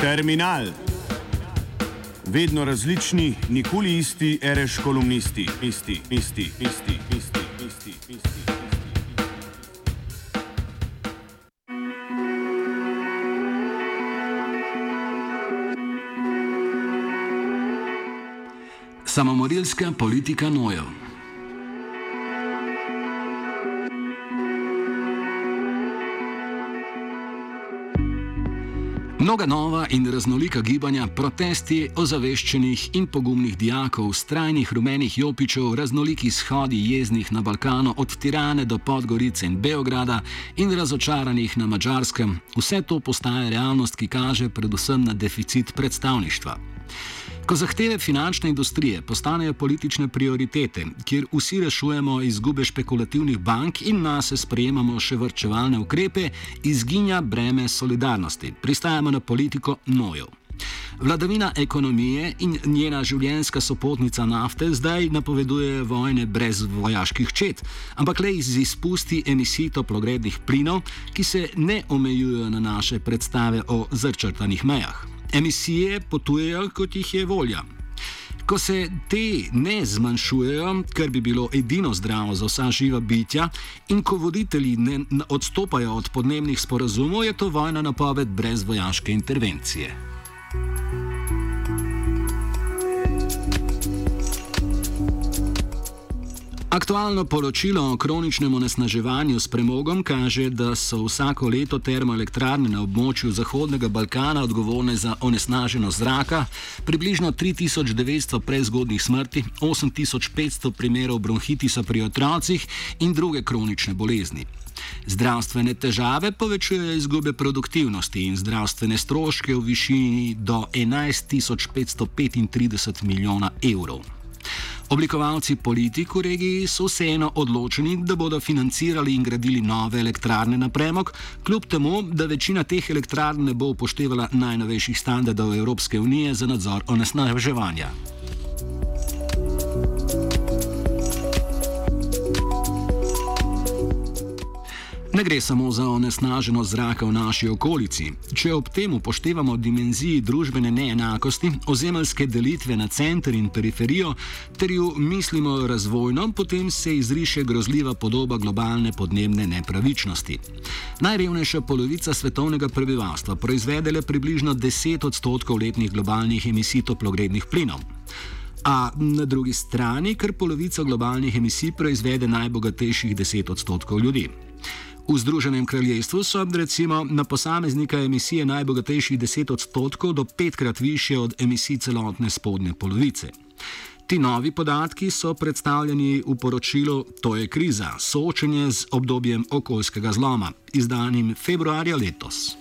Terminal. Vedno različni, nikoli isti, reš kolumnisti, isti, isti, isti, isti, isti, isti. Samomorilska politika nojev. Mnoga nova in raznolika gibanja, protesti ozaveščenih in pogumnih dijakov, strajnih rumenih jopičev, raznoliki shodi jeznih na Balkanu, od Tirane do Podgorice in Beograda in razočaranih na Mačarskem, vse to postaje realnost, ki kaže predvsem na deficit predstavništva. Ko zahteve finančne industrije postanejo politične prioritete, kjer vsi rešujemo izgube špekulativnih bank in nas sprejemamo še vrčevalne ukrepe, izginja breme solidarnosti. Pristajamo na politiko nojev. Vladavina ekonomije in njena življenjska sopotnica nafte zdaj napoveduje vojne brez vojaških čet, ampak le iz izpusti emisij toplogrednih plinov, ki se ne omejujejo na naše predstave o zrčrtanih mejah emisije potujejo, kot jih je volja. Ko se te ne zmanjšujejo, kar bi bilo edino zdravo za vsa živa bitja, in ko voditelji ne odstopajo od podnebnih sporazumov, je to vojna napoved brez vojaške intervencije. Aktualno poročilo o kroničnem onesnaževanju s premogom kaže, da so vsako leto termoelektrarne na območju Zahodnega Balkana odgovorne za onesnaženost zraka, približno 3900 prezgodnih smrti, 8500 primerov bronhitisa pri otrocih in druge kronične bolezni. Zdravstvene težave povečujejo izgube produktivnosti in zdravstvene stroške v višini do 11.535 milijona evrov. Oblikovalci politik v regiji so vseeno odločeni, da bodo financirali in gradili nove elektrarne na premog, kljub temu, da večina teh elektrarn ne bo upoštevala najnovejših standardov Evropske unije za nadzor onesnaževanja. Ne gre samo za onesnaženo zraka v naši okolici. Če ob tem upoštevamo dimenziji družbene neenakosti, ozemeljske delitve na center in periferijo, ter jo mislimo razvojno, potem se izriše grozljiva podoba globalne podnebne nepravičnosti. Najrevnejša polovica svetovnega prebivalstva proizvede le približno 10 odstotkov letnih globalnih emisij toplogrednih plinov. A na drugi strani, kar polovico globalnih emisij proizvede najbogatejših 10 odstotkov ljudi. V Združenem kraljestvu so recimo na posameznika emisije najbogatejših 10 odstotkov do petkrat više od emisij celotne spodnje polovice. Ti novi podatki so predstavljeni v poročilu To je kriza, soočenje z obdobjem okoljskega zloma, izdanim februarja letos.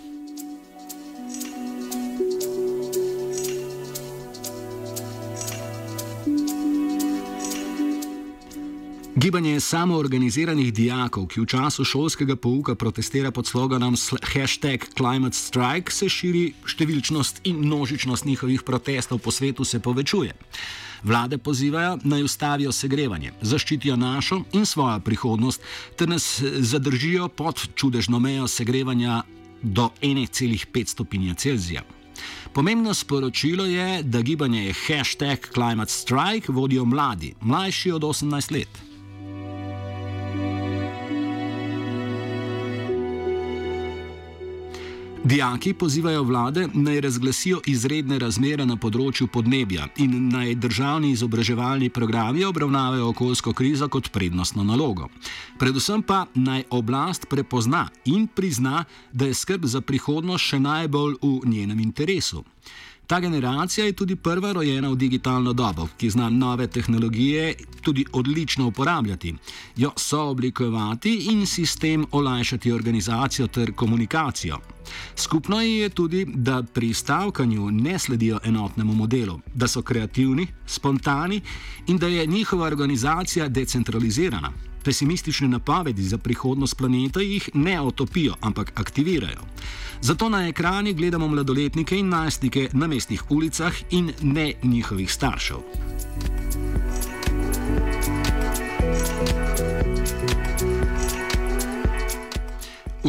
Gibanje samoorganiziranih dijakov, ki v času šolskega pouka protestira pod sloganom hashtag Climate Strike, se širi, številčnost in množičnost njihovih protestov po svetu se povečuje. Vlade pozivajo naj ustavijo segrevanje, zaščitijo našo in svojo prihodnost, ter nas zadržijo pod čudežno mejo segrevanja do 1,5 stopinje Celzija. Pomembno sporočilo je, da gibanje hashtag Climate Strike vodijo mladi, mlajši od 18 let. Dijaki pozivajo vlade naj razglasijo izredne razmere na področju podnebja in naj državni izobraževalni programi obravnavajo okoljsko krizo kot prednostno nalogo. Predvsem pa naj oblast prepozna in prizna, da je skrb za prihodnost še najbolj v njenem interesu. Ta generacija je tudi prva rojena v digitalno dobo, ki zna nove tehnologije tudi odlično uporabljati, jo sooblikovati in sistem olajšati organizacijo ter komunikacijo. Skupno je tudi, da pri stavkanju ne sledijo enotnemu modelu, da so kreativni, spontani in da je njihova organizacija decentralizirana. Pesimistične napovedi za prihodnost planeta jih ne otopijo, ampak aktivirajo. Zato na ekrani gledamo mladoletnike in najstnike na mestnih ulicah in ne njihovih staršev.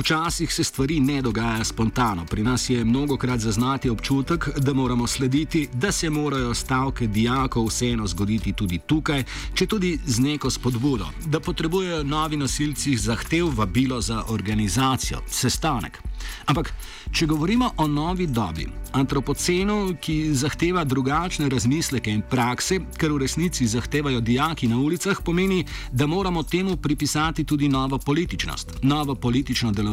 Včasih se stvari ne dogajajo spontano. Pri nas je mnogo krat zaznati občutek, da moramo slediti, da se morajo stavke dijakov vseeno zgoditi tudi tukaj, če tudi z neko spodbudo, da potrebujejo novi nosilci zahtev vabilo za organizacijo, sestanek. Ampak, če govorimo o novi dobi, antropocenu, ki zahteva drugačne razmisleke in prakse, kar v resnici zahtevajo dijaki na ulicah, pomeni, da moramo temu pripisati tudi novo političnost, novo politično delovanje.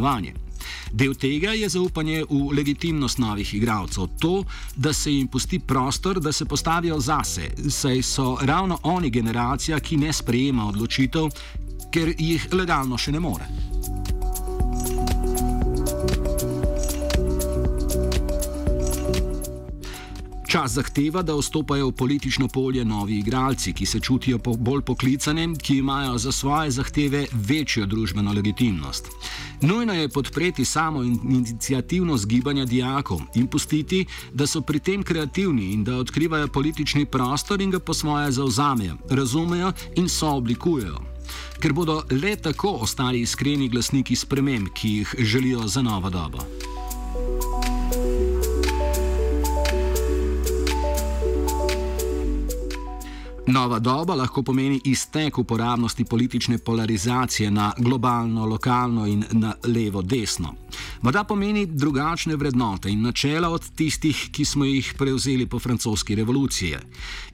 Del tega je zaupanje v legitimnost novih igralcev, to, da se jim pusti prostor, da se postavijo zase, saj so ravno oni generacija, ki ne sprejema odločitev, ker jih legalno še ne more. Čas zahteva, da vstopajo v politično polje novi igralci, ki se čutijo po bolj poklicane, ki imajo za svoje zahteve večjo družbeno legitimnost. Nujno je podpreti samo inicijativnost gibanja dijakov in pustiti, da so pri tem kreativni in da odkrivajo politični prostor in ga po svoje zauzamejo, razumejo in sooblikujejo. Ker bodo le tako ostali iskreni glasniki sprememb, ki jih želijo za novo dobo. Nova doba lahko pomeni iztek uporabnosti politične polarizacije na globalno, lokalno in na levo-desno. Morda pomeni drugačne vrednote in načela od tistih, ki smo jih prevzeli po francoski revoluciji.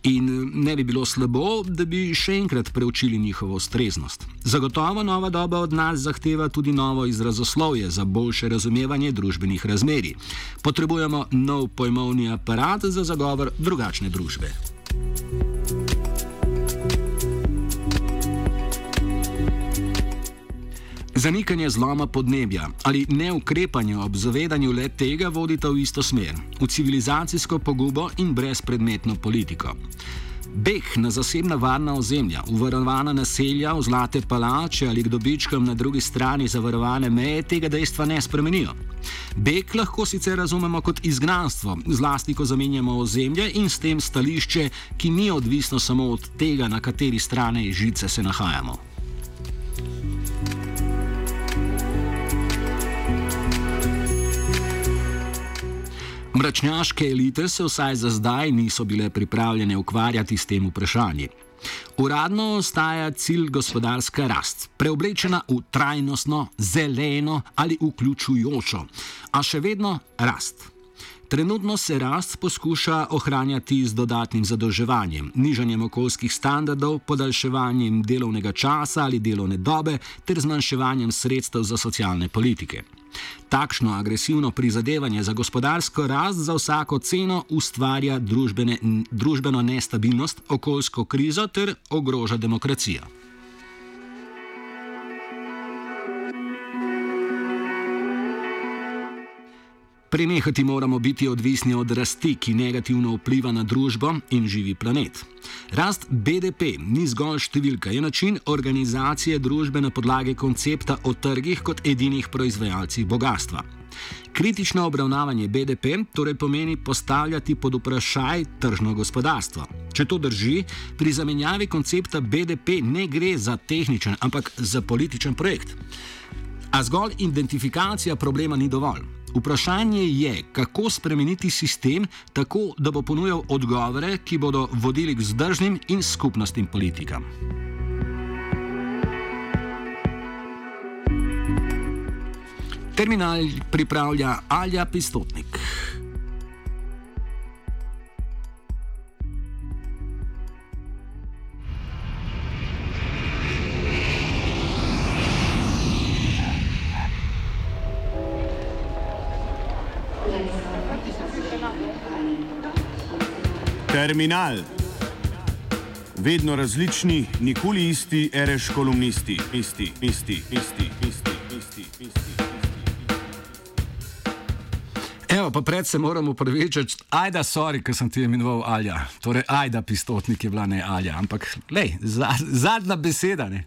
In ne bi bilo slabo, da bi še enkrat preučili njihovo ustreznost. Zagotovo nova doba od nas zahteva tudi novo izrazoslovje za boljše razumevanje družbenih razmerij. Potrebujemo nov pojmovni aparat za zagovor drugačne družbe. Zanikanje zloma podnebja ali neukrepanje ob zavedanju le tega vodita v isto smer, v civilizacijsko pogubo in brezpredmetno politiko. Beh na zasebna varna ozemlja, uvarovana naselja, v zlate palače ali k dobičkom na drugi strani zavarovane meje tega dejstva ne spremenijo. Beg lahko sicer razumemo kot izgnanstvo, zlasti ko zamenjamo ozemlje in s tem stališče, ki ni odvisno samo od tega, na kateri strani žice se nahajamo. Mračnjaške elite se vsaj za zdaj niso bile pripravljene ukvarjati s tem vprašanjem. Uradno ostaja cilj gospodarska rast, preoblečena v trajnostno, zeleno ali vključujočo, a še vedno rast. Trenutno se rast poskuša ohranjati z dodatnim zadolževanjem, nižanjem okoljskih standardov, podaljševanjem delovnega časa ali delovne dobe ter zmanjševanjem sredstev za socialne politike. Takšno agresivno prizadevanje za gospodarsko rast za vsako ceno ustvarja družbene, družbeno nestabilnost, okoljsko krizo ter ogroža demokracijo. Prenehati moramo biti odvisni od rasti, ki negativno vpliva na družbo in živi planet. Rast BDP ni zgolj številka, je način organizacije družbe na podlagi koncepta o trgih kot edinih proizvajalcih bogatstva. Kritično obravnavanje BDP torej pomeni postavljati pod vprašaj tržno gospodarstvo. Če to drži, pri zamenjavi koncepta BDP ne gre za tehničen, ampak za političen projekt. A zgolj identifikacija problema ni dovolj. Vprašanje je, kako spremeniti sistem tako, da bo ponujal odgovore, ki bodo vodili k zdržnim in skupnostnim politikam. Terminal pripravlja Alja Pistotnik. Terminal. Vedno različni, nikoli isti, reš kolumnisti, isti, isti, isti, isti, isti, isti. Evo, pa pred se moramo upravičiti, ajda, sorry, ker sem ti imenoval Alja. Torej, ajda, pistotnik je bila ne Alja, ampak, lej, zadnja beseda, ne.